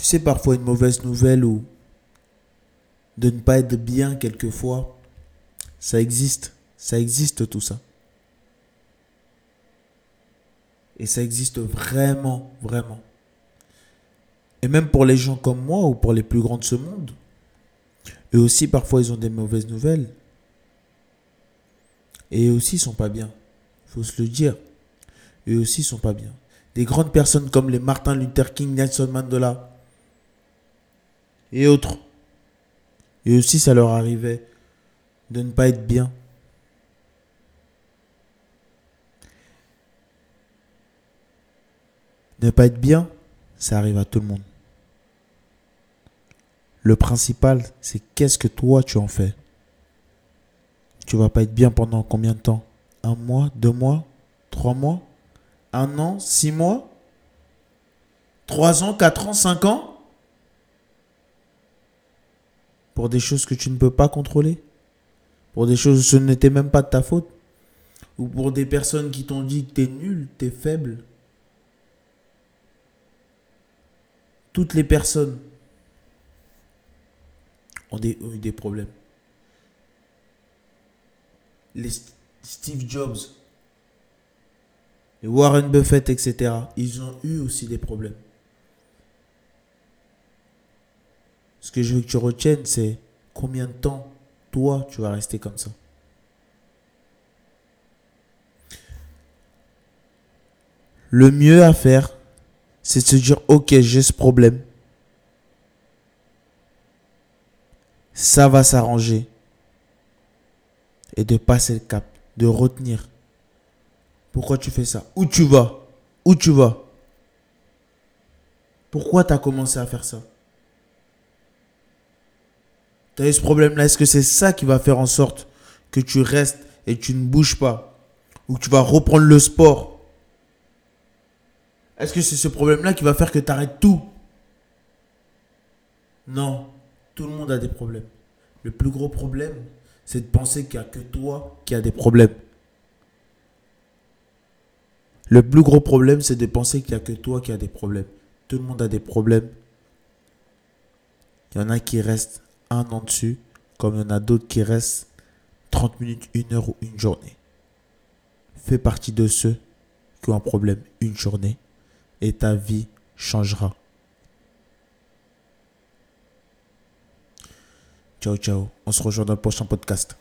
Tu sais, parfois une mauvaise nouvelle ou de ne pas être bien quelquefois, ça existe. Ça existe tout ça. Et ça existe vraiment, vraiment. Et même pour les gens comme moi ou pour les plus grands de ce monde, eux aussi parfois ils ont des mauvaises nouvelles. Et eux aussi ils sont pas bien. Faut se le dire. Eux aussi ils sont pas bien. Des grandes personnes comme les Martin Luther King, Nelson Mandela et autres. Et aussi ça leur arrivait de ne pas être bien. Ne pas être bien, ça arrive à tout le monde. Le principal, c'est qu'est-ce que toi tu en fais? Tu vas pas être bien pendant combien de temps? Un mois, deux mois, trois mois, un an, six mois, trois ans, quatre ans, cinq ans? Pour des choses que tu ne peux pas contrôler? Pour des choses ce n'était même pas de ta faute? Ou pour des personnes qui t'ont dit que t'es nul, t'es faible? Toutes les personnes ont, eu des problèmes. Les Steve Jobs, les Warren Buffett, etc., ils ont eu aussi des problèmes. Ce que je veux que tu retiennes, c'est combien de temps, toi, tu vas rester comme ça. Le mieux à faire, c'est de se dire, ok, j'ai ce problème. Ça va s'arranger. Et de passer le cap, de retenir. Pourquoi tu fais ça? Où tu vas? Où tu vas? Pourquoi tu as commencé à faire ça? Tu as eu ce problème-là. Est-ce que c'est ça qui va faire en sorte que tu restes et tu ne bouges pas Ou que tu vas reprendre le sport? Est-ce que c'est ce problème-là qui va faire que tu arrêtes tout? Non, tout le monde a des problèmes. Le plus gros problème, c'est de penser qu'il n'y a que toi qui as des problèmes. Le plus gros problème, c'est de penser qu'il n'y a que toi qui as des problèmes. Tout le monde a des problèmes. Il y en a qui restent un an dessus, comme il y en a d'autres qui restent 30 minutes, une heure ou une journée. Fais partie de ceux qui ont un problème une journée et ta vie changera. Ciao, ciao. On se rejoint dans le prochain podcast.